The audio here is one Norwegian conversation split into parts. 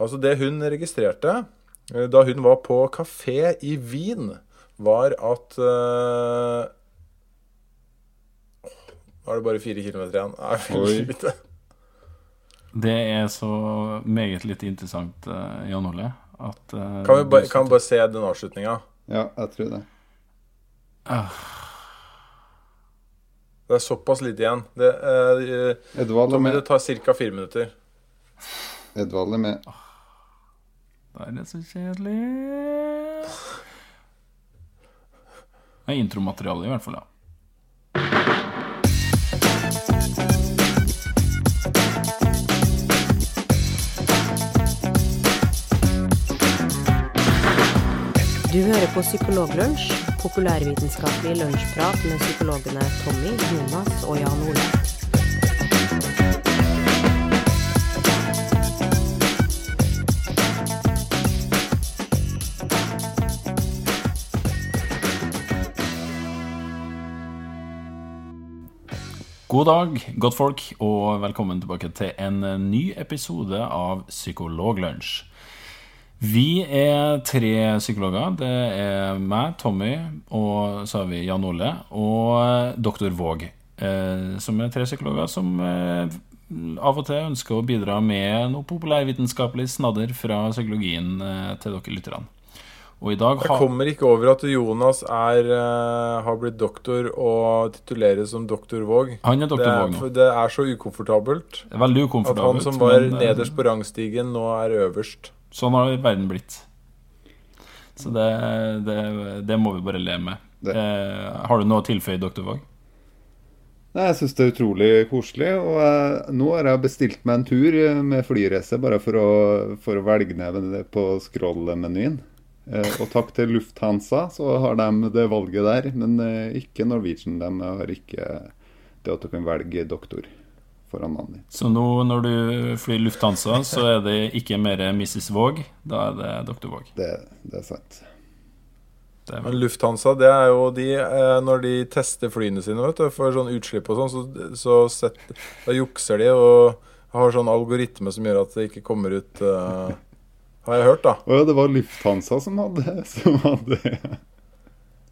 Altså, det hun registrerte eh, da hun var på kafé i Wien, var at uh, Nå er det bare fire kilometer igjen. Er lite. Det er så meget litt interessant, eh, Jan Ole, at uh, Kan vi ba, kan vi bare se den avslutninga? Ja, jeg tror det. Det er såpass lite igjen. Det, uh, Edvald er med. det tar ca. fire minutter. Edvald er med. Det er det så kjedelig. Det er intromateriale, i hvert fall. ja Du hører på Psykologlunsj, populærvitenskapelig lunsjprat med psykologene Tommy, Jonas og Jan Ole. God dag, godtfolk, og velkommen tilbake til en ny episode av Psykologlunsj. Vi er tre psykologer. Det er meg, Tommy, og så har vi Jan Ole og doktor Våg. Eh, som er tre psykologer som eh, av og til ønsker å bidra med noe populærvitenskapelig snadder fra psykologien eh, til dere lytterne. Og i dag Jeg kommer ikke over at Jonas er, uh, har blitt doktor og tituleres som doktor Våg. Han er Det doktor er, Våg nå. det er så ukomfortabelt Det er Veldig at han som var men, eh, nederst på rangstigen, nå er øverst. Sånn har verden blitt. Så det, det, det må vi bare le med. Eh, har du noe å tilføye, doktor Våg? Nei, Jeg syns det er utrolig koselig. Og jeg, nå har jeg bestilt meg en tur eh, med flyreise, bare for å, for å velge ned på scroll-menyen. Eh, og takk til Lufthansa, så har de det valget der. Men eh, ikke Norwegian. De har ikke det at du kan velge doktor foran navnet ditt. Så nå når du flyr Lufthansa, så er det ikke mer Mrs. Våg, da er det doktor Våg. Det, det er sant. Det er Men. Lufthansa, det er jo de eh, Når de tester flyene sine vet du, for sånn utslipp og sånn, så, så sett, da jukser de og har sånn algoritme som gjør at det ikke kommer ut eh, Har jeg hørt, da. Å ja, det var Lufthansa som hadde, som hadde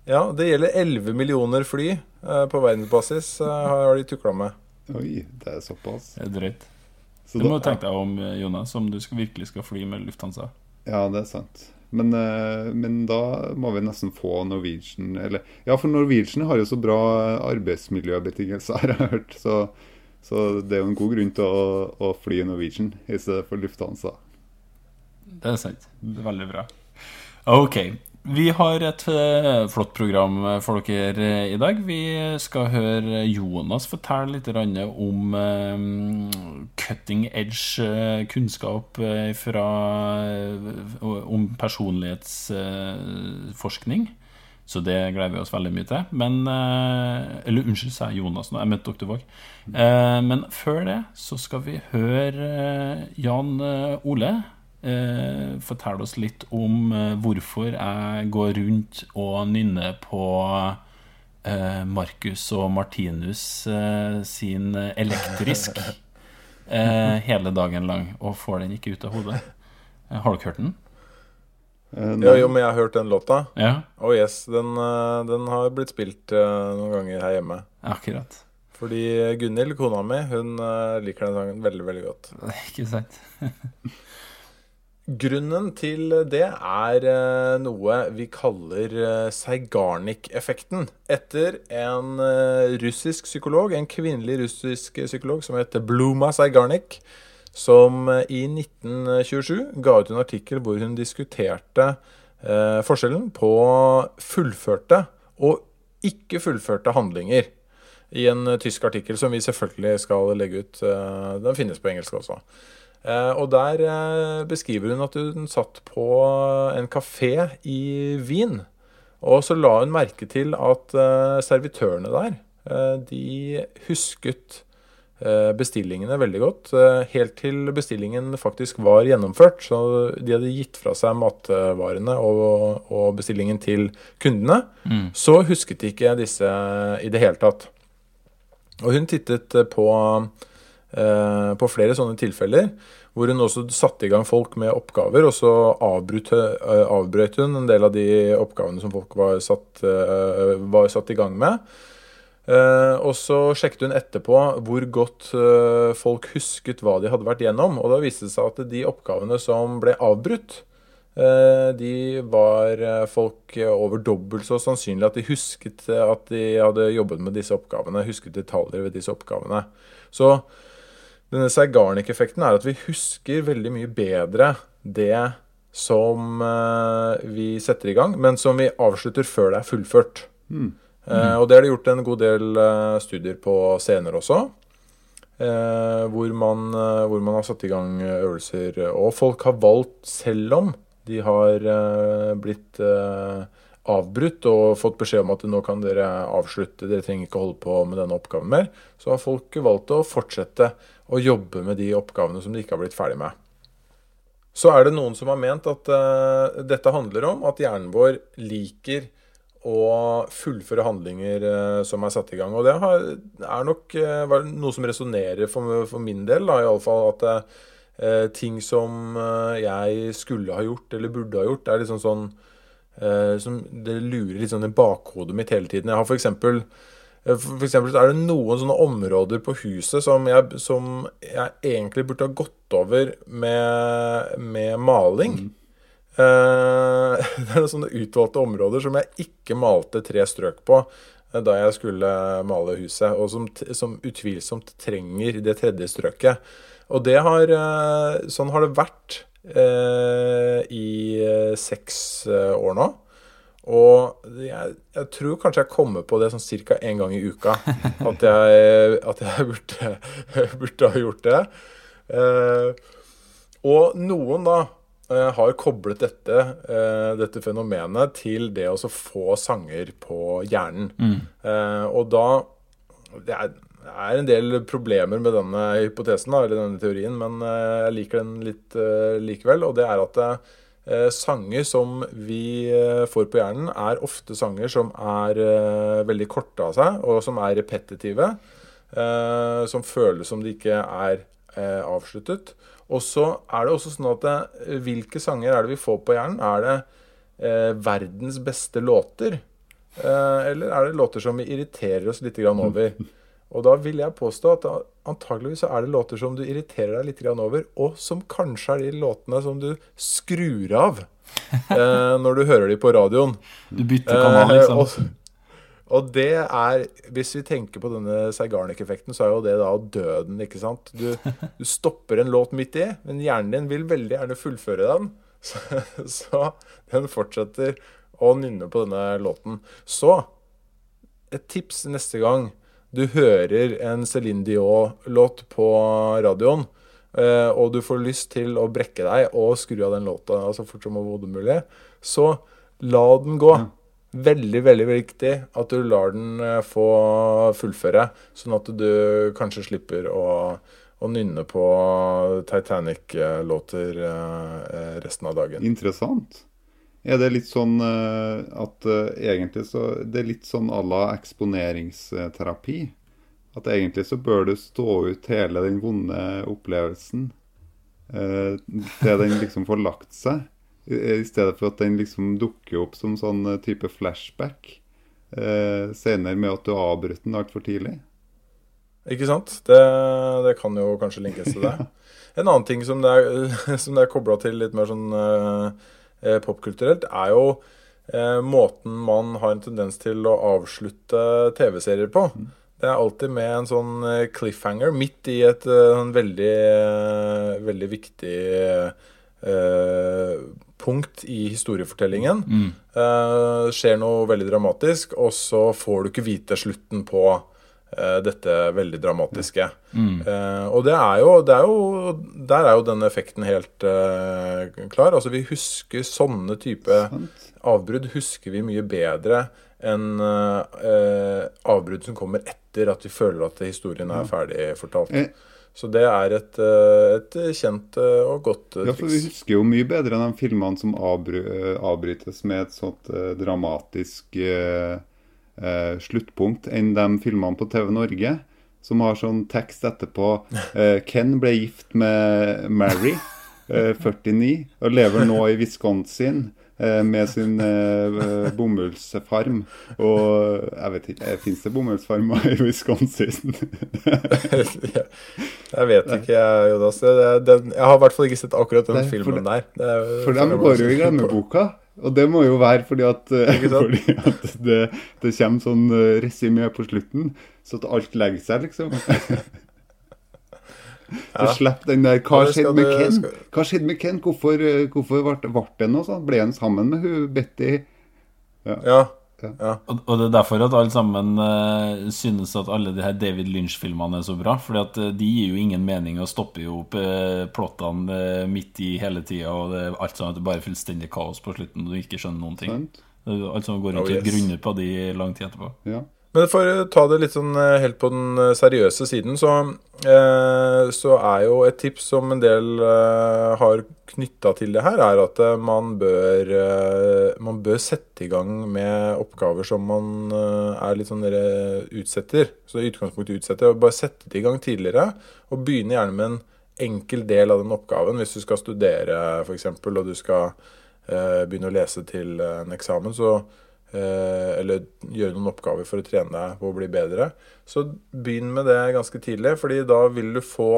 Ja, det gjelder 11 millioner fly eh, på verdensbasis, eh, har de tukla med. Oi, det er såpass. Det er drøyt. Så Du må da- tenke deg om, eh, Jonas, om du skal, virkelig skal fly med Lufthansa. Ja, det er sant. Men, eh, men da må vi nesten få Norwegian eller Ja, for Norwegian har jo så bra arbeidsmiljøbetingelser, har jeg hørt. Så, så det er jo en god grunn til å, å fly Norwegian i stedet for Lufthansa. Det er sant. Det er veldig bra. Ok. Vi har et eh, flott program for dere eh, i dag. Vi skal høre Jonas fortelle litt om eh, cutting edge eh, kunnskap eh, fra, eh, om personlighetsforskning. Så det gleder vi oss veldig mye til. Men eh, Eller unnskyld, sa jeg Jonas nå. Jeg mente Dr. Våg. Eh, men før det så skal vi høre eh, Jan eh, Ole eh, fortelle oss litt om eh, hvorfor jeg går rundt og nynner på eh, Marcus og Martinus eh, sin elektrisk eh, hele dagen lang, og får den ikke ut av hodet. Eh, har dere hørt den? Ja, jo, men jeg har hørt den låta. Ja, Oh yes, den, den har blitt spilt noen ganger her hjemme. akkurat. Fordi Gunhild, kona mi, hun liker den sangen veldig, veldig godt. Ikke sant? Grunnen til det er eh, noe vi kaller uh, Zeigarnik-effekten. Etter en eh, russisk psykolog, en kvinnelig russisk psykolog som heter Bluma Seigarnik, som eh, i 1927 ga ut en artikkel hvor hun diskuterte eh, forskjellen på fullførte og ikke fullførte handlinger. I en eh, tysk artikkel som vi selvfølgelig skal legge ut. eh, den finnes på engelsk også. Eh, og der eh, beskriver hun at hun satt på en kafé i Wien. Og så la hun merke til at eh, servitørene der, eh, de husket bestillingene veldig godt. helt til bestillingen faktisk var gjennomført. Så de hadde gitt fra seg matvarene og, og bestillingen til kundene. Mm. Så husket de ikke disse i det hele tatt. Og hun tittet på på flere sånne tilfeller. Hvor hun også satte i gang folk med oppgaver, og så avbrøt, eh, hun en del av de oppgavene som folk var satt, eh, var satt i gang med. Eh, og så sjekket hun etterpå hvor godt eh, folk husket hva de hadde vært gjennom. Og da viste det seg at de oppgavene som ble avbrutt, eh, de var eh, folk over dobbelt så sannsynlig at de husket eh, at de hadde jobbet med disse oppgavene. Husket detaljer ved disse oppgavene. Så denne Zeigarnik-effekten er at vi husker veldig mye bedre det som eh, vi setter i gang, men som vi avslutter før det er fullført. Eh, og det har det gjort en god del eh, studier på senere også. hvor, man, hvor man har satt i gang øvelser. Og folk har valgt, selv om de har blitt avbrutt og fått beskjed om at nå kan dere avslutte, dere trenger ikke holde på med denne oppgaven mer, så har folk valgt å fortsette å jobbe med de oppgavene som de ikke har blitt ferdig med. Så er det noen som har ment at uh, dette handler om at hjernen vår liker å fullføre handlinger uh, som er satt i gang. Og det har, er nok uh, noe som resonnerer for, for min del, da, fall at ting som jeg skulle ha gjort eller burde ha gjort, er liksom sånn som Det lurer litt sånn i bakhodet mitt hele tiden. Jeg har for eh, for eksempel er det noen sånne områder på huset som jeg, som jeg egentlig burde ha gått over med, med maling. Eh, det er noen sånne utvalgte områder som jeg ikke malte tre strøk på eh, da jeg skulle male huset, og som, som utvilsomt trenger det tredje strøket. Og det har eh, Sånn har det vært eh, i eh, seks eh, år nå. Og jeg, jeg tror kanskje jeg kommer på det sånn ca. én gang i uka. At jeg, at jeg burde, burde ha gjort det. Eh, og noen da eh, har koblet dette, eh, dette fenomenet til det å få sanger på hjernen. Eh, og da det er, det er en del problemer med denne hypotesen, da, eller denne teorien, men eh, jeg liker den litt eh, likevel. Og det er at sanger som vi eh, får på hjernen, er ofte sanger som er eh, veldig korte av seg, og som er repetitive. eh, som føles som de ikke er eh, avsluttet. Og så er det også sånn at eh, hvilke sanger er det vi får på hjernen? Er det eh, verdens beste låter? Eh, eller er det låter som vi irriterer oss litt over? Og da vil jeg påstå at antageligvis så er det låter som du irriterer deg litt over, og som kanskje er de låtene som du skrur av eh, når du hører de på radioen. Du bytter kanal, Eh, liksom. og, og det er Hvis vi tenker på denne Zeigarnik-effekten, så er jo det da døden, ikke sant? Du, du stopper en låt midt i, men hjernen din vil veldig gjerne fullføre den. Så, så den fortsetter å nynne på denne låten. Så et tips neste gang du hører en Céline Dion-låt på radioen, eh, og du får lyst til å brekke deg og skru av den låta så fort som overhodet mulig, så la den gå. Veldig, veldig viktig at du lar den eh, få fullføre, sånn at du kanskje slipper å, å nynne på Titanic-låter eh, resten av dagen. Interessant. Er det litt sånn eh, at eh, egentlig så Det er litt sånn à la eksponeringsterapi? At egentlig så bør du stå ut hele den vonde opplevelsen eh, til den liksom får lagt seg, i stedet for at den liksom dukker opp som sånn type flashback eh, senere med at du avbryter den altfor tidlig. Ikke sant? Det, det kan jo kanskje linkes til det. En annen ting som det er, som det er kobla til litt mer sånn eh, popkulturelt, er jo eh, måten man har en tendens til å avslutte TV-serier på. Det er alltid med en sånn eh, cliffhanger midt i et eh, sånn veldig, eh, veldig viktig eh, punkt i historiefortellingen. Eh, skjer noe veldig dramatisk, og så får du ikke vite slutten på eh, dette veldig dramatiske. Eh, og det er, jo, det er jo Der er jo den effekten helt eh, klar. Altså Vi husker sånne type Sant? avbrudd husker vi mye bedre enn eh, avbrudd som kommer etter at vi føler at historien er ferdig fortalt. Eh. Så det er et, eh, et kjent eh, og godt triks. Ja, for vi husker jo mye bedre enn de filmene som avbry eh, avbrytes med et sånt eh, dramatisk eh, eh, sluttpunkt enn de filmene på TV Norge som har sånn tekst etterpå. Eh, Ken ble gift med Mary, eh, 49, og lever nå i Wisconsin eh, med sin eh, bomullsfarm. Og jeg vet ikke, eh, fins det bomullsfarmer i Wisconsin? jeg vet ikke, jeg, Jonas. Den, jeg har i hvert fall ikke sett akkurat den Nei, filmen det- der. Det er- For de går jo i glemmeboka. Og det må jo være fordi at, eh, fordi at det, det kommer sånn eh, resymé på slutten, så at alt legger seg, liksom. Så Ja. slipp den der Hva Ja, skjedde med Ken? skal- Hva skjedde med Ken? Hvorfor, eh, hvorfor ble, ble det noe sånn? Ble han sammen med hun Betty? Ja. Og, og det er derfor at alle sammen uh, synes at alle de her David Lynch-filmene er så bra. Fordi at eh, de gir jo ingen mening og stopper jo opp uh, plottene uh, midt i hele tida. Og det er alt sånn at det bare er fullstendig kaos på slutten, og du ikke skjønner noen ting. Jo Alt som går rundt Oh, og yes. grunner på de lang tid etterpå. Ja. Men for å ta det litt sånn eh, helt på den eh, seriøse siden, så, eh, så er jo et tips som en del eh, har knytta til det her, er at eh, man bør eh, Man bør sette i gang med oppgaver som man er litt sånn dere utsetter. Så i utgangspunktet utsetter. og Bare sette det i gang tidligere, og begynne gjerne med en enkel del av den oppgaven. Hvis du skal studere f.eks., og du skal begynne å lese til en eksamen, så eller gjøre noen oppgaver for å trene deg på å bli bedre, så begynn med det ganske tidlig, fordi da vil du få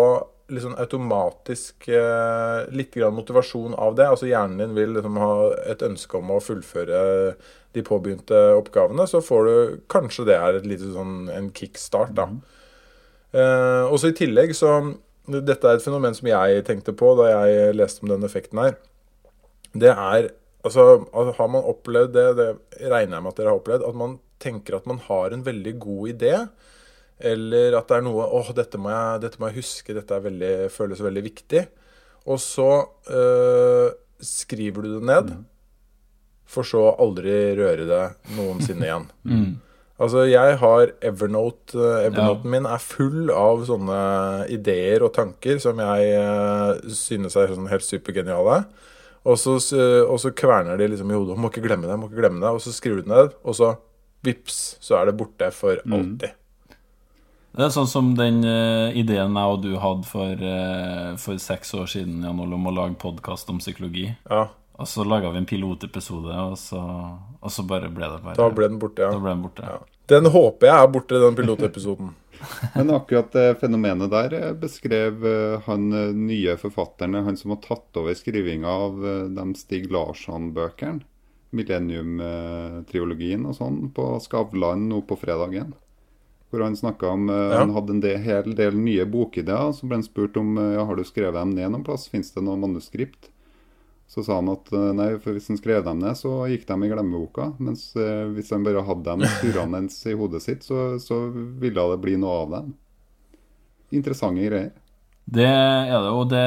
sånn automatisk eh, litt motivasjon av det. Altså hjernen din vil liksom ha et ønske om å fullføre de påbegynte oppgavene, så får du kanskje det er et lite sånn en kickstart, da. Eh, også i tillegg så Dette er et fenomen som jeg tenkte på da jeg leste om den effekten her. Det er Altså, har man opplevd det, det regner jeg med at dere har opplevd, at man tenker at man har en veldig god idé, eller at det er noe åh, dette må jeg, dette må jeg huske, dette er veldig, føles veldig viktig. Og så øh, skriver du det ned, for så aldri røre det noensinne igjen. Altså, jeg har Evernote. Evernoten Evernoten min er full av sånne ideer og tanker som jeg øh, synes er sånn helt supergeniale. Og så, og så kverner de liksom i hodet. Må ikke glemme det, må ikke glemme det. Og så skriver du det ned, og så vips, så er det borte for alltid. Det er sånn som den uh, ideen jeg og du hadde for, uh, for seks år siden Jan Ole, om å lage podkast om psykologi. Ja, Og så laga vi en pilotepisode, og så, og så bare ble det bare da ble den borte, ja. ble den borte. ja. Den håper jeg er borte, den pilotepisoden. Men akkurat det fenomenet der eh, beskrev eh, han eh, nye forfatterne, han som har tatt over skrivinga av eh, de Stig Larsson-bøkene. Millennium-triologien og sånn på Skavlan nå på fredagen. Hvor han snakka om eh, Ja. Han hadde en del, hel del nye bokideer. Så ble han spurt om eh, ja, har du skrevet dem ned noen plass. Fins det noe manuskript? Så sa han at eh, nei, for hvis han skrev dem ned, så gikk de i glemmeboka. Mens eh, hvis han bare hadde dem surrende i hodet sitt, så, så ville det bli noe av dem. Interessante greier. Det er det, og det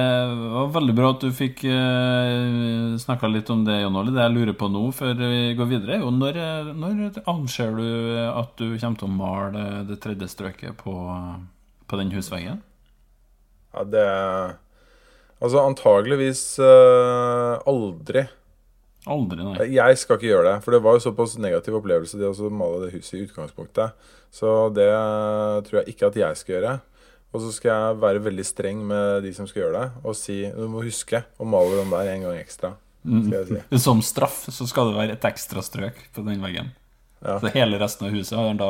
var veldig bra at du fikk uh, snakka litt om det, Jon Olli. Det jeg lurer på nå før vi går videre, er jo når, når anser du at du kommer til å male det tredje strøket på, på den husveggen? Ja, det Altså antageligvis uh, aldri. Aldri, nei. Jeg skal ikke gjøre det, for det var jo såpass negativ opplevelse det å male det huset i utgangspunktet. Så det tror jeg ikke at jeg skal gjøre. Og så skal jeg være veldig streng med de som skal gjøre det, og si du må huske å male den der en gang ekstra. Jeg si. Som straff så skal det være et ekstra strøk på den veggen. Ja. Så hele resten av huset har da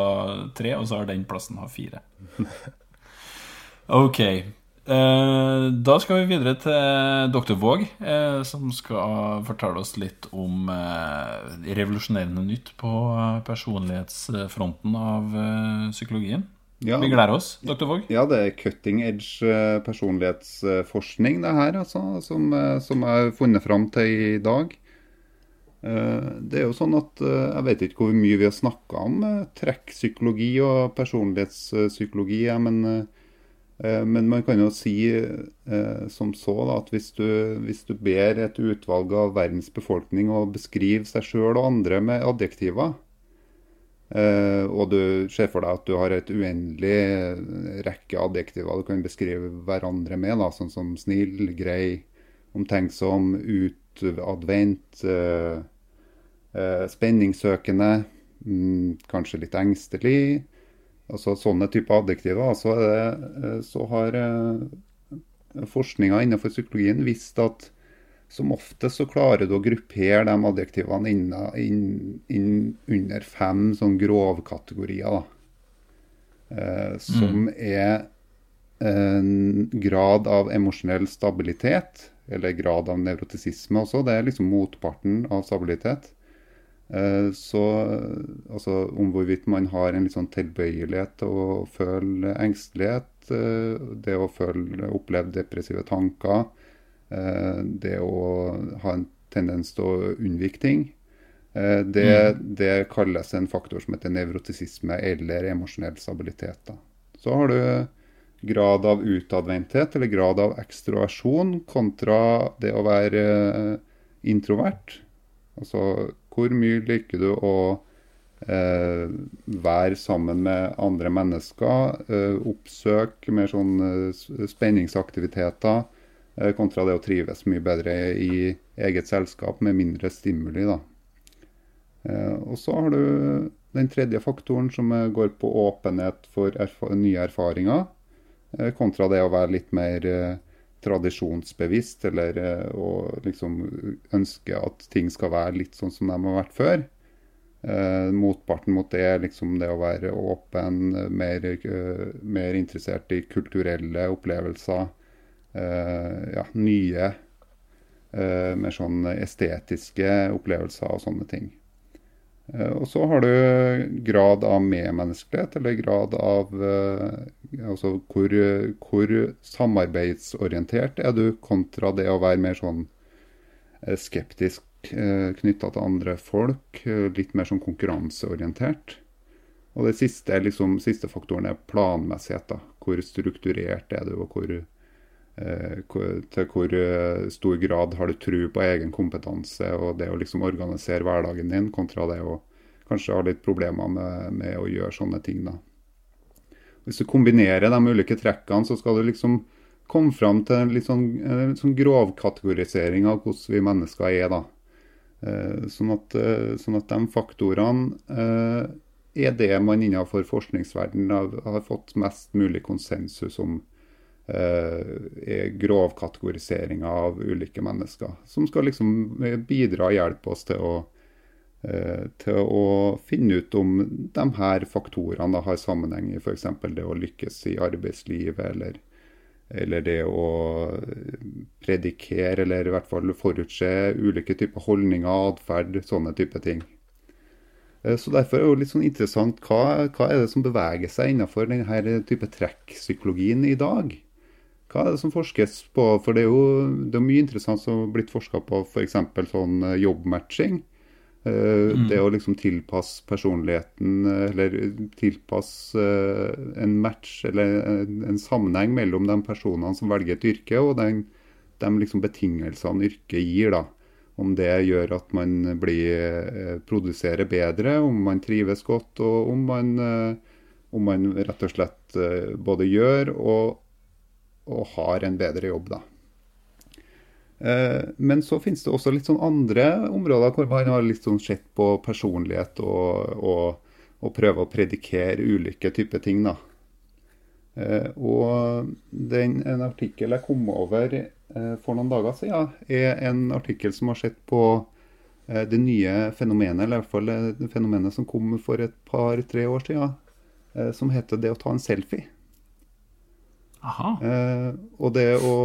tre, og så har den plassen har fire. Ok. Eh, da skal vi videre til Dr. Våg, eh, som skal fortelle oss litt om eh, revolusjonerende nytt på personlighetsfronten av psykologien. Ja. Vi gleder oss, Dr. Våg. Ja, det er cutting edge personlighetsforskning, det her, altså, som, som har funnet fram til i dag. Det er jo sånn at Jeg vet ikke hvor mye vi har snakka om trekkpsykologi og personlighetspsykologi, men, men man kan jo si eh, som så da, at hvis du, hvis du ber et utvalg av verdens befolkning å beskrive seg sjøl og andre med adjektiver, Eh, og du ser for deg at du har et uendelig eh, rekke adjektiver du kan beskrive hverandre med, da, sånn som snill, grei, omtenksom, utadvendt, eh, eh, spenningssøkende, mm, kanskje litt engstelig, altså sånne typer adjektiver, så, det, så har forskninga innenfor psykologien vist at som oftest så klarer du å gruppere de adjektivene inn, inn, inn under fem sånn grovkategorier. Eh, som mm. er en grad av emosjonell stabilitet, eller grad av nevrotisisme også. Det er liksom motparten av stabilitet. Eh, så altså om hvorvidt man har en litt sånn tilbøyelighet til å føle engstelighet, eh, det å føle, oppleve depressive tanker, Eh, det å ha en tendens til å unnvike ting. Eh, det, mm. det, kalles en faktor som heter nevrotisisme eller emosjonell stabilitet. Da. Så har du grad av utadvendthet eller grad av ekstroversjon kontra det å være eh, introvert. Altså hvor mye liker du å eh, være sammen med andre mennesker, eh, oppsøke mer sånn eh, spenningsaktiviteter. Eh, kontra det å trives mye bedre i eget selskap med mindre stimuli. Da. Eh, og så har du den tredje faktoren som går på åpenhet for erfa nye erfaringer, eh, kontra det å være litt mer tradisjonsbevisst, eller å liksom ønske at ting skal være litt sånn som de har vært før. Eh, motparten mot det er liksom det å være åpen, mer, mer interessert i kulturelle opplevelser. Eh, ja, nye, eh, mer sånn estetiske opplevelser og sånne ting. Eh, og så har du grad av medmenneskelighet, eller grad av altså hvor, hvor, samarbeidsorientert er du kontra det å være mer sånn skeptisk knytta til andre folk. Litt mer sånn konkurranseorientert. Og det siste, liksom, siste faktoren er planmessighet. da. Hvor strukturert er du, og hvor Eh, til hvor eh, stor grad har du tro på egen kompetanse og det å liksom organisere hverdagen din, kontra det å kanskje ha litt problemer med, med å gjøre sånne ting. da. Hvis du kombinerer de ulike trekkene, så skal du liksom komme fram til en litt sånn, en sånn grov kategorisering av hvordan vi mennesker er. da. Eh, sånn at, sånn at de faktorene er det man innenfor forskningsverdenen har fått mest mulig konsensus om eh, grovkategoriseringa av ulike mennesker. Som skal liksom eh, bidra og hjelpe oss til å, eh, til å finne ut om de her faktorene har sammenheng i f.eks. det å lykkes i arbeidslivet, eller, eller det å predikere, eller i hvert fall forutse ulike typer holdninger, atferd, sånne type ting. Så Derfor er det jo litt sånn interessant hva, hva er det som beveger seg innenfor denne type trekkpsykologien i dag? Hva er det som forskes på? For det er jo det er mye interessant som har blitt forska på, f.eks. sånn eh, jobbmatching. Uh, mm. Det å liksom tilpasse personligheten, eller tilpasse uh, en match eller en, en, sammenheng mellom de personene som velger et yrke, og den, de liksom betingelsene yrket gir. da. Om det gjør at man blir, produserer bedre, om man trives godt, og om man, om man rett og slett både gjør og og har en bedre jobb, da. Eh, men så finnes det også litt sånn andre områder hvor man har litt sånn sett på personlighet og, og, og prøver å predikere ulike typer ting. da. Eh, og den, en artikkel jeg kom over eh, for noen dager siden, er en artikkel som har sett på det nye fenomenet, eller i hvert fall det fenomenet som kom for et par-tre år siden, som heter det å ta en selfie. Eh, og det å,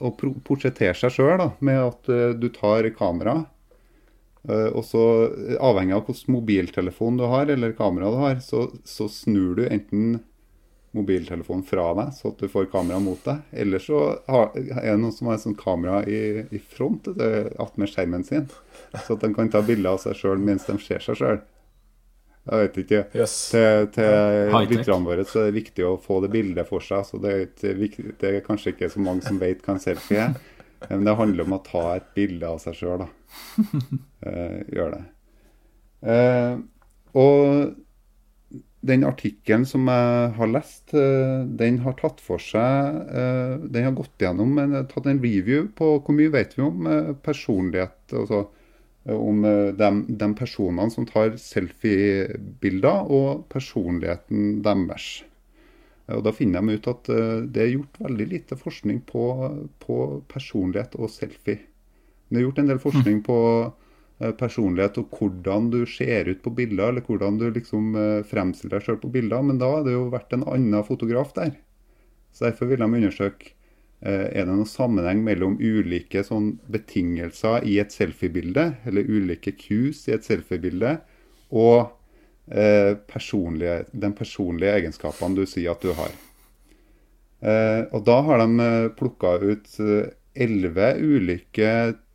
å portrettere seg sjøl med at uh, du tar kamera, uh, og så avhengig av hvilken mobiltelefon du har, eller kamera du har, så, så, snur du enten mobiltelefonen fra deg, så at du får kamera mot deg, eller så har, er det noen som har et sånt kamera i, i front attmed skjermen sin, så at de kan ta bilder av seg sjøl mens de ser seg sjøl. Jeg vet ikke. Yes. Til, til lytterne våre så er det viktig å få det bildet for seg. så det er, det er, kanskje ikke så mange som vet hva en selfie er. Men det handler om å ta et bilde av seg sjøl. Uh, gjør det. Uh, og den artikkelen som jeg har lest, uh, den har tatt for seg Den har gått gjennom, men tatt en review på hvor mye vet vi om personlighet. altså om de, de personene som tar selfiebilder, og personligheten deres. Og Da finner de ut at det er gjort veldig lite forskning på, på personlighet og selfie. Det er gjort en del forskning på personlighet og hvordan du ser ut på bilder, eller hvordan du liksom fremstiller deg sjøl på bilder, men da har det jo vært en annen fotograf der. Så Derfor vil de undersøke Eh, er det noen sammenheng mellom ulike sånn, betingelser i et selfiebilde, eller ulike cues i et selfiebilde, og eh, personlige, den personlige egenskapene du sier at du har. Eh, og Da har de eh, plukka ut eh, elleve ulike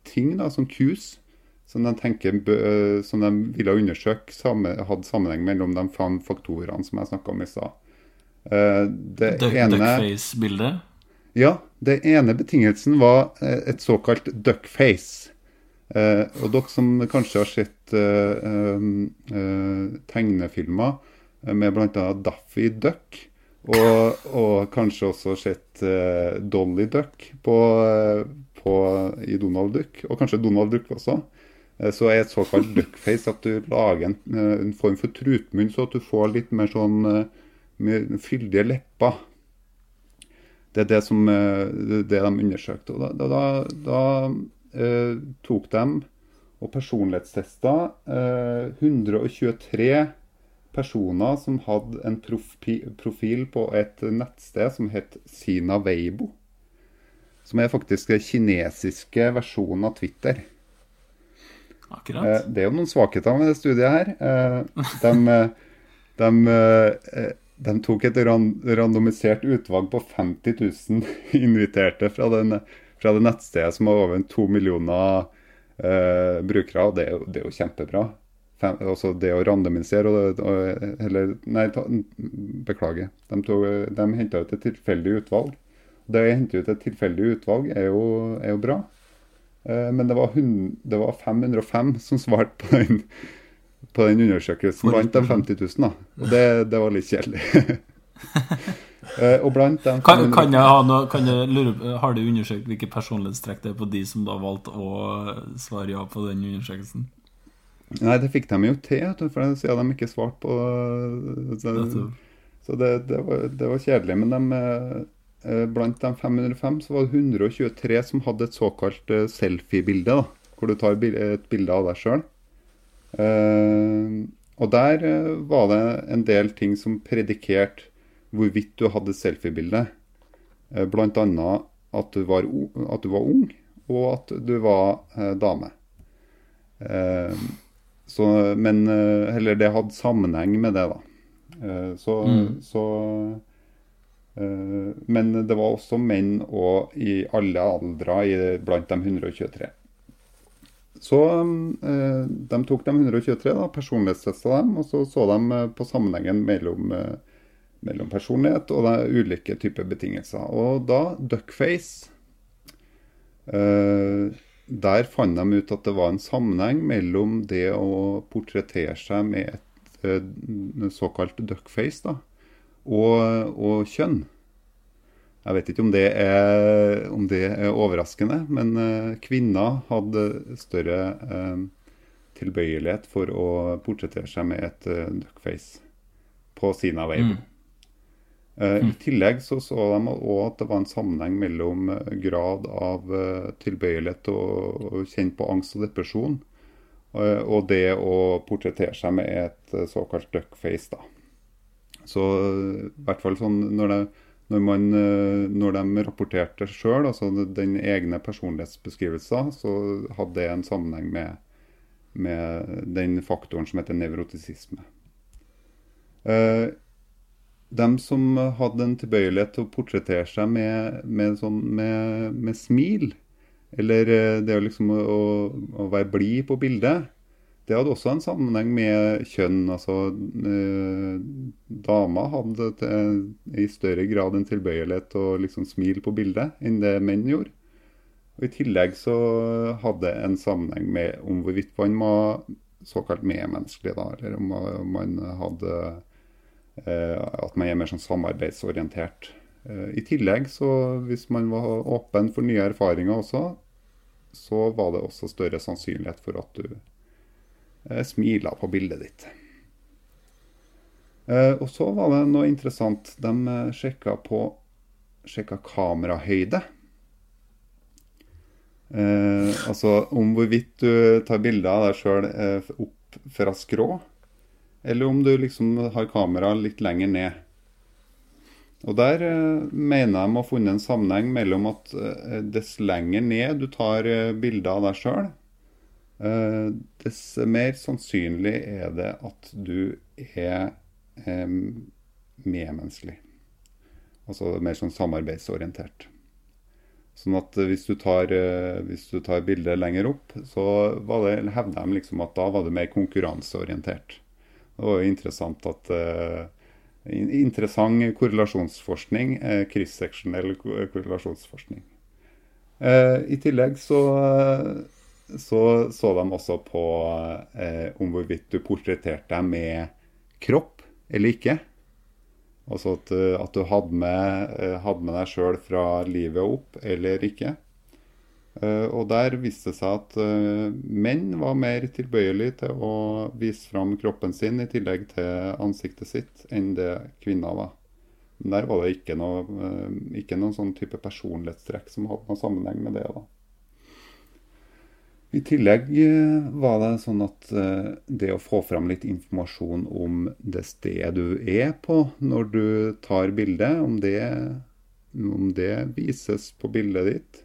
ting da, som cues, som de, tenker, som de ville undersøke hadde sammenheng mellom de fem faktorene som jeg snakka om i stad. det Duck, ene Duckface-bildet? Ja, det ene betingelsen var eh, et såkalt duckface. Eh, og dere som kanskje har sett eh, eh, tegnefilmer med bl.a. Daffy Duck, og, og, kanskje også sett eh, Dolly Duck på, på, i Donald Duck, og kanskje Donald Duck også, eh, så er et såkalt duckface at du lager en, en form for trutmunn, så at du får litt mer sånn fyldige lepper. Det er det, som, eh, det de undersøkte. Og da, da, da eh, tok de og personlighetstesta eh, 123 personer som hadde en profil på et nettsted som het Sina Weibo. Som er faktisk den kinesiske versjonen av Twitter. Akkurat. Eh, det er jo noen svakheter med det studiet her. Eh, de, de, de tok et randomisert utvalg på 50 000 inviterte fra, den, fra det nettstedet som har over to millioner eh, brukere. og det er, jo, det er jo kjempebra. Fem, også det å randomisere og, og, Eller, nei, ta, beklager. De, tog, de henta ut et tilfeldig utvalg. Det å hente ut et tilfeldig utvalg er jo, er jo bra. Eh, men det var, 100, det var 505 som svarte på den på den undersøkelsen blant de 50 000. Da. Og det, det var litt kjedelig. uh, og blant dem kan, kan, jeg ha noe, kan jeg lure, Har du undersøkt hvilke personlighetstrekk det er på de som da valgte å svare ja på den undersøkelsen? Nei, det fikk de jo til, for det sier de ikke svarte på Så, så det, det, var, det, var, kjedelig. Men de, uh, blant de 505 så var det 123 som hadde et såkalt uh, selfie-bilde, hvor du tar et bilde av deg sjøl. Uh, og der uh, var det en del ting som predikerte hvorvidt du hadde selfiebilde. Uh, Blant annet at du, var, at du var ung, og at du var dame. Så, men Eller det hadde sammenheng med det, da. Så, mm. så Men det var også menn og i alle aldre blant de 123. Så eh, de tok de 123, da, personlighetstesta dem, og så så de eh, på sammenhengen mellom, eh, mellom personlighet og de ulike typer betingelser. Og da Duckface eh, Der fant de ut at det var en sammenheng mellom det å portrettere seg med et eh, såkalt duckface da, og, og kjønn. Jeg vet ikke om det er, om det er overraskende, men uh, kvinner hadde større uh, tilbøyelighet for å portrettere seg med et uh, duckface på Sina wave. Mm. Mm. I tillegg så, så de òg at det var en sammenheng mellom grad av tilbøyelighet og, og kjenne på angst og depresjon, og det å portrettere seg med et såkalt duckface. da. Så i hvert fall sånn når det når, man, eh, når de rapporterte sjøl, altså den egne personlighetsbeskrivelsen, så hadde det en sammenheng med, med den faktoren som heter nevrotisisme. Eh, de som hadde en tilbøyelighet til å portrettere seg med, med, sånn, med, smil, eller eh, det å, liksom, å, å være blid på bildet, det hadde også en sammenheng med kjønn. altså eh, Damer hadde til, i større grad en tilbøyelighet til å liksom smile på bildet enn det menn gjorde. Og I tillegg så hadde det en sammenheng med om hvorvidt man var såkalt medmenneskelig, da, eller om man hadde eh, At man er mer sånn samarbeidsorientert. Eh, I tillegg, så hvis man var åpen for nye erfaringer også, så var det også større sannsynlighet for at du eh, smila på bildet ditt. Eh, og så var det noe interessant. De eh, sjekka på sjekka kamerahøyde. Eh, altså om hvorvidt du tar bilder av deg sjøl opp fra skrå, eller om du liksom har kamera litt lenger ned. Og Der eh, mener de å ha funnet en sammenheng mellom at dess lenger ned du tar eh, bilde av deg sjøl, dess mer sannsynlig er det at du er eh, medmenneskelig. Altså mer sånn samarbeidsorientert. Sånn at eh, hvis du tar, eh, hvis du tar bildet lenger opp, så hevder de liksom at da var det mer konkurranseorientert. Det var jo interessant at eh, Interessant korrelasjonsforskning. Eh, Kryssseksjonell korrelasjonsforskning. Eh, I tillegg så, så så de også på eh, om hvorvidt du portretterte deg med kropp eller ikke. Altså at, eh, at du hadde med, eh, hadde med deg sjøl fra livet opp eller ikke. Eh, Og der viste det seg at eh, menn var mer tilbøyelig til å vise fram kroppen sin i tillegg til ansiktet sitt enn det kvinner var. Men der var det ikke noe, eh, ikke noen sånn type personlighetstrekk som hadde noen sammenheng med det. da. I tillegg eh, var det sånn at eh, det å få fram litt informasjon om det stedet du er på når du tar bildet, om det, om det vises på bildet ditt,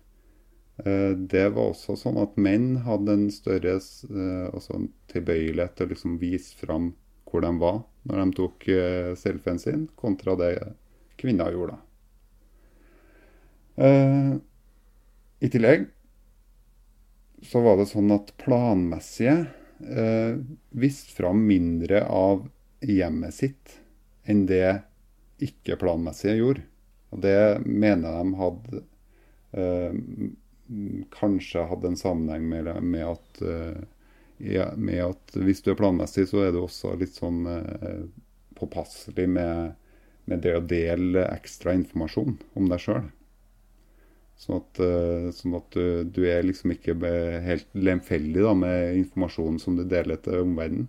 eh, det var også sånn at menn hadde en større altså tilbøyelighet til å liksom vise fram hvor de var når de tok selfien sin, kontra det kvinner gjorde. I tillegg så var det sånn at planmessige eh, viste fram mindre av hjemmet sitt enn det ikke-planmessige gjorde. Og det mener de hadde eh, kanskje hadde en sammenheng med, med at eh, ja, med at hvis du er planmessig, så er du også litt sånn eh, påpasselig med, med det å dele ekstra informasjon om deg sjøl. Sånn at, eh, sånn at du, du er liksom ikke helt lemfeldig da, med informasjonen som du deler til omverdenen.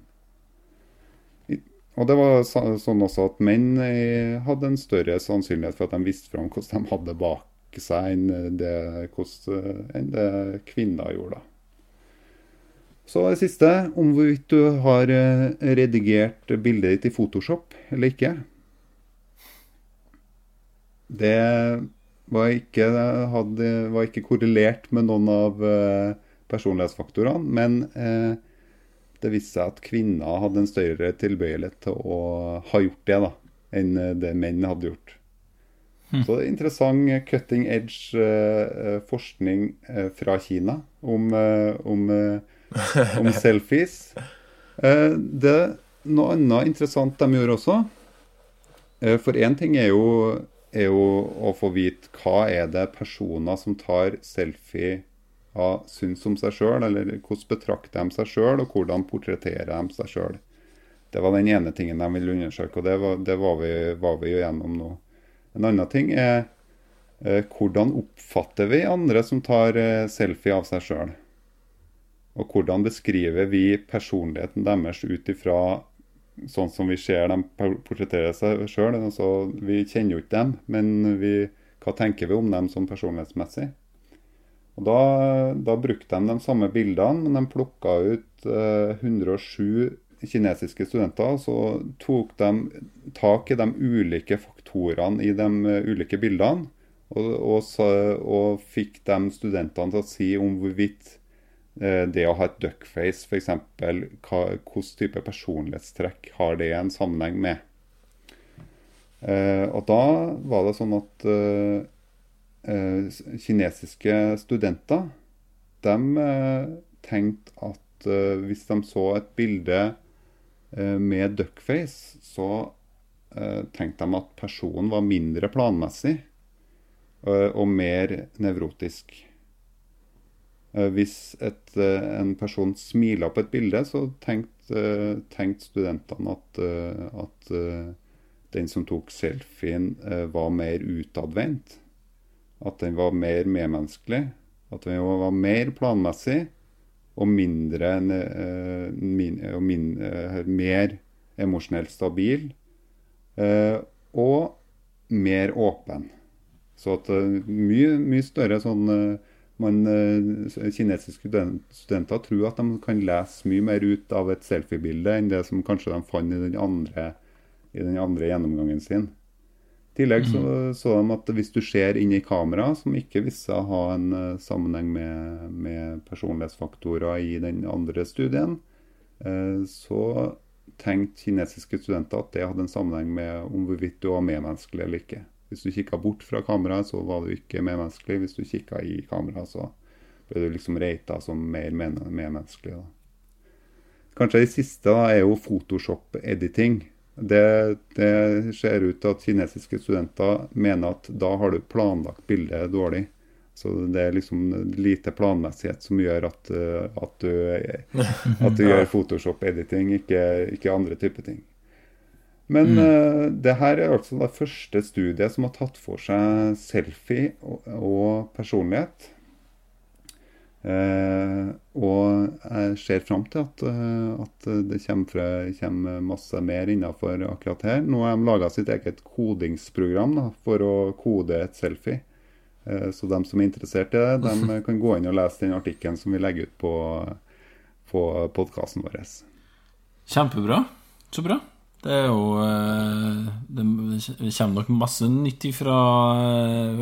Og det var sånn også at menn eh, hadde en større sannsynlighet for at de visste fram hvordan de hadde bak seg, enn det, hvordan, enn det kvinner gjorde. Så det siste, om hvorvidt du har eh, redigert bildet ditt i Photoshop eller ikke. Det var ikke, hadde, var ikke korrelert med noen av eh, personlighetsfaktorene, men eh, det viste seg at kvinner hadde en større tilbøyelighet til å ha gjort det da, enn eh, det menn hadde gjort. Så det er interessant eh, cutting edge eh, forskning eh, fra Kina om, om, om selfies. Eh, det Noe annet interessant de gjorde også. Eh, for én ting er jo, er jo å få vite hva er det personer som tar selfie av syns om seg sjøl, eller hvordan betrakter de seg sjøl, og hvordan portretterer de seg sjøl. Det var den ene tingen de ville undersøke, og det var, det var, vi, var vi jo gjennom nå. En annen ting er eh, hvordan oppfatter vi andre som tar eh, selfie av seg sjøl? Og hvordan beskriver vi personligheten deres ut ifra sånn som vi ser dem por- portrettere seg sjøl? Altså, vi kjenner jo ikke dem, men vi, hva tenker vi om dem som personlighetsmessig? Og da, da brukte de de samme bildene, men de plukka ut eh, 107 kinesiske studenter. Så tok de tak i de ulike faktorene i de ulike bildene. Og, og, og fikk de studentene til å si om hvorvidt det å ha et duckface, f.eks., hvilken type personlighetstrekk har det en sammenheng med. Eh, og da var det sånn at eh, eh, kinesiske studenter de eh, tenkte at eh, hvis de så et bilde eh, med duckface, så eh, tenkte de at personen var mindre planmessig eh, og mer nevrotisk. Eh, Hvis et, eh, en person smiler på et bilde, så tenkte, eh, tenkte studentene at, at den som tok selfien, var mer utadvendt. At den var mer medmenneskelig. At den var mer planmessig og mindre min, og min, mer emosjonelt stabil. Og mer åpen. Så at mye, mye større sånn man, kinesiske Kinesiske studenter tror at de kan lese mye mer ut av et selfiebilde enn det som kanskje de fant i den andre, i den andre gjennomgangen sin. I tillegg så, så de at hvis du ser inn i kamera, som ikke viste seg å ha en uh, sammenheng med, med, personlighetsfaktorer i den andre studien, uh, så tenkte kinesiske studenter at det hadde en sammenheng med om hvorvidt du var medmenneskelig eller ikke. Hvis du kikka bort fra kameraet, så var du ikke medmenneskelig. Hvis du kikka i kameraet, så ble du liksom reita som mer medmenneskelig. Da. Kanskje det siste da, er jo Photoshop-editing. Det, det, ser ut til at kinesiske studenter mener at da har du planlagt bildet dårlig. Så det er liksom lite planmessighet som gjør at, at du, at du gjør Photoshop-editing, ikke, ikke andre typer ting. Men mm. uh, det her er altså det første studiet som har tatt for seg selfie og, og personlighet. Uh, og jeg ser fram til at, uh, at det kommer, fra, kommer, masse mer innenfor akkurat her. Nå har de laga sitt eget kodingsprogram da, for å kode et selfie. så de som er interessert i det, de kan gå inn og lese den artikkelen som vi legger ut på, på podkasten vår. Kjempebra. Så bra. Det er jo eh, Det kommer nok masse nytt ifra eh,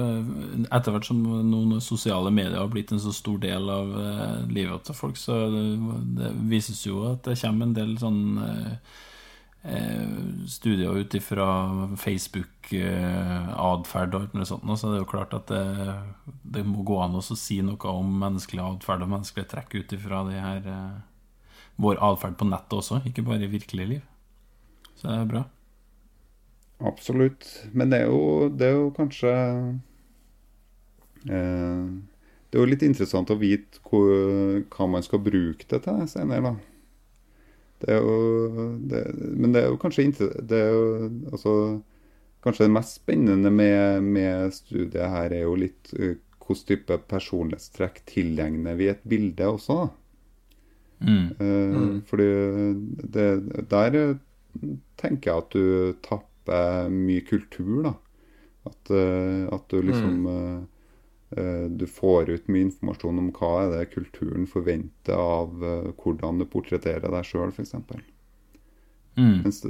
Etter hvert som noen sosiale medier har blitt en så stor del av eh, livet til folk, så det vises jo at det kommer en del sånn studier ut ifra Facebook-atferd og alt mulig sånt. Så det er jo klart at det, det må gå an å si noe om menneskelig atferd og menneskelige trekk ut ifra vår atferd på nettet også, ikke bare i virkelig liv. Det er bra. Absolutt. Men det er jo, det er jo kanskje eh, Det er jo litt interessant å vite hvor, hva man skal bruke det til senere, da. Det er jo, det, men det er jo kanskje det er jo, altså, Kanskje det mest spennende med, med, studiet her er jo litt uh, hvilken type personlighetstrekk tilegner vi et bilde også. Mm. Uh, mm. Fordi det, der tenker jeg at du tapper mye kultur, da. At, uh, at du liksom mm. uh, Du får ut mye informasjon om hva er det kulturen forventer av uh, hvordan du portretterer deg sjøl, f.eks. Mm. Mens,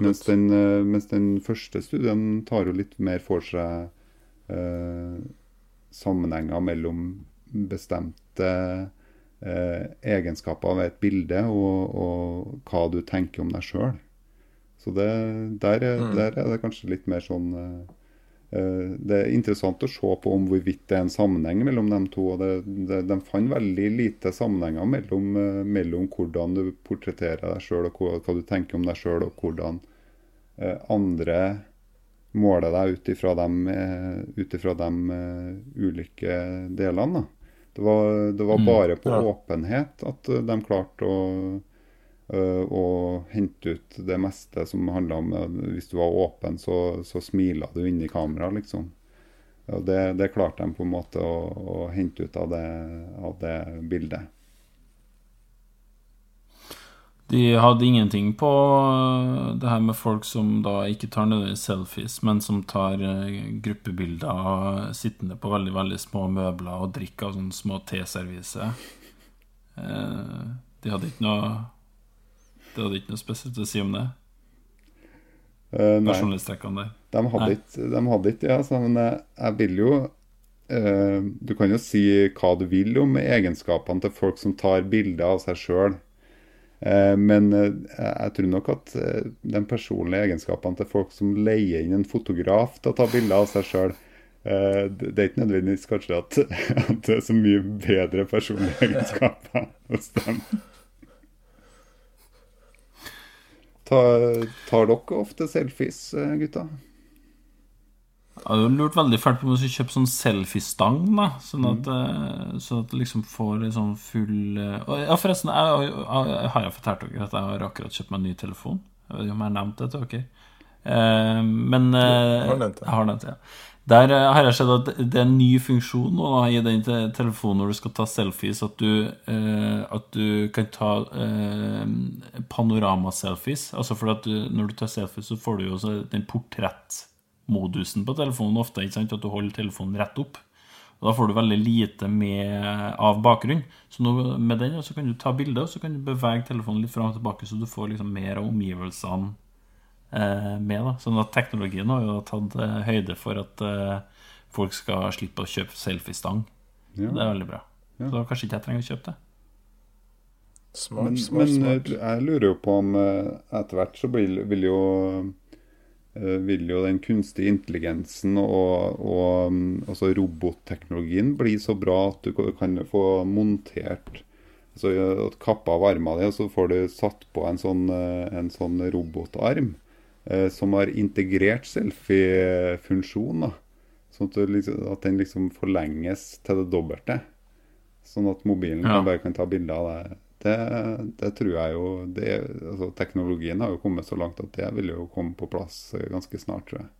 mens, den, mens den første studien tar jo litt mer for seg sammenhenger mellom bestemte egenskaper ved et bilde og, og hva du tenker om deg sjøl. Så det, der, mm. der, er det kanskje litt mer sånn uh, Det er interessant å se på om hvorvidt det er en sammenheng mellom de to. og det, det, De fant veldig lite sammenhenger mellom, uh, mellom hvordan du portretterer deg sjøl, og hva, hva, du tenker om deg sjøl, og hvordan uh, andre måler deg ut ifra de, ulike delene. Da. Det var, det var mm. bare på ja. åpenhet at de klarte å og hente ut det meste som handla om uh, Hvis du var åpen, så, så smila du inn i kameraet, liksom. Og det, det, klarte de på en måte å, å hente ut av det, av det, bildet. De hadde ingenting på uh, det her med folk som da ikke tar nødvendigvis selfies, men som tar gruppebilder sittende på veldig veldig små møbler og drikker av sånne små teserviser. De hadde ikke noe det hadde ikke noe spesielt å si om det? Uh, Personlighetstrekkene der. De hadde, ikke, de hadde ikke ja, altså, men jeg, jeg vil jo uh, Du kan jo si hva du vil om egenskapene til folk som tar bilder av seg sjøl. Uh, eh, men jeg tror nok at de personlige egenskapene til folk som leier inn en fotograf til å ta bilder av seg sjøl, det er ikke nødvendigvis kanskje at, at det er så mye bedre personlige egenskaper hos dem. Tar, tar dere ofte selfies, eh, gutta? Jeg har lurt veldig fælt på om du skal kjøpe sånn selfiestang. da Sånn at, mm. sånn at du liksom får en sånn full eh, Ja, forresten, jeg, jeg, jeg har jeg fortalt dere at jeg har akkurat kjøpt meg en ny telefon? Jeg vet ikke om jeg har nevnt det til dere. Eh, men jeg har nevnt det. Jeg har nevnt det, ja. Der eh, har jeg sett at det er en ny funksjon nå da, i den telefonen når du skal ta selfies, at du, eh, at du kan ta eh, panorama-selfies. Altså for at du, når du tar selfies, så får du jo også den portrettmodusen på telefonen ofte. ikke sant? At du holder telefonen rett opp. Og Da får du veldig lite med av bakgrunn. Så nå, med den så kan du ta bilde, og så kan du bevege telefonen litt fram og tilbake, så du får liksom mer av omgivelsene med. da Sånn at teknologien har jo tatt eh, høyde for at eh, folk skal slippe å kjøpe selfiestang. Ja. Det er veldig bra. Ja. Så kanskje ikke jeg trenger å kjøpe det. Smart, Men, smart, men smart. eh, jeg lurer jo på om eh, etter hvert så vil, vil jo eh, vil jo den kunstige intelligensen og, og mm, altså robotteknologien bli så bra at du kan- få montert altså at Kappa av armen din, og så får du satt på en sånn, eh, en sånn robotarm eh, som har integrert selfie-funksjon. Sånn at, liksom, at den liksom forlenges til det dobbelte. Sånn at mobilen Ja. bare kan ta bilder av det. Det, det tror jeg jo det, altså Teknologien har jo kommet så langt at det vil jo komme på plass eh, ganske snart, tror jeg.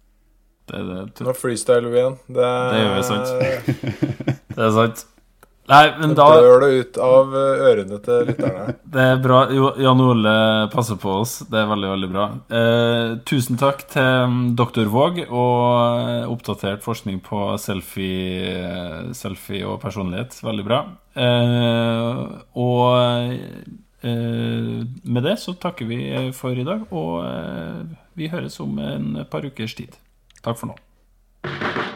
Det, det, Nå freestyler vi igjen. Det, Det gjør vi, sant. det er sant. Nei, men Det da blør det ut av eh, ørene til lytterne. Det er bra. Jan Ole passer på oss. Det er veldig, veldig bra. Eh, tusen takk til mm, doktor Våg og eh, oppdatert forskning på selfie, eh, selfie og personlighet. Veldig bra. Eh, og eh, med det så takker vi for i dag, og vi høres om en par ukers tid. Takk for nå.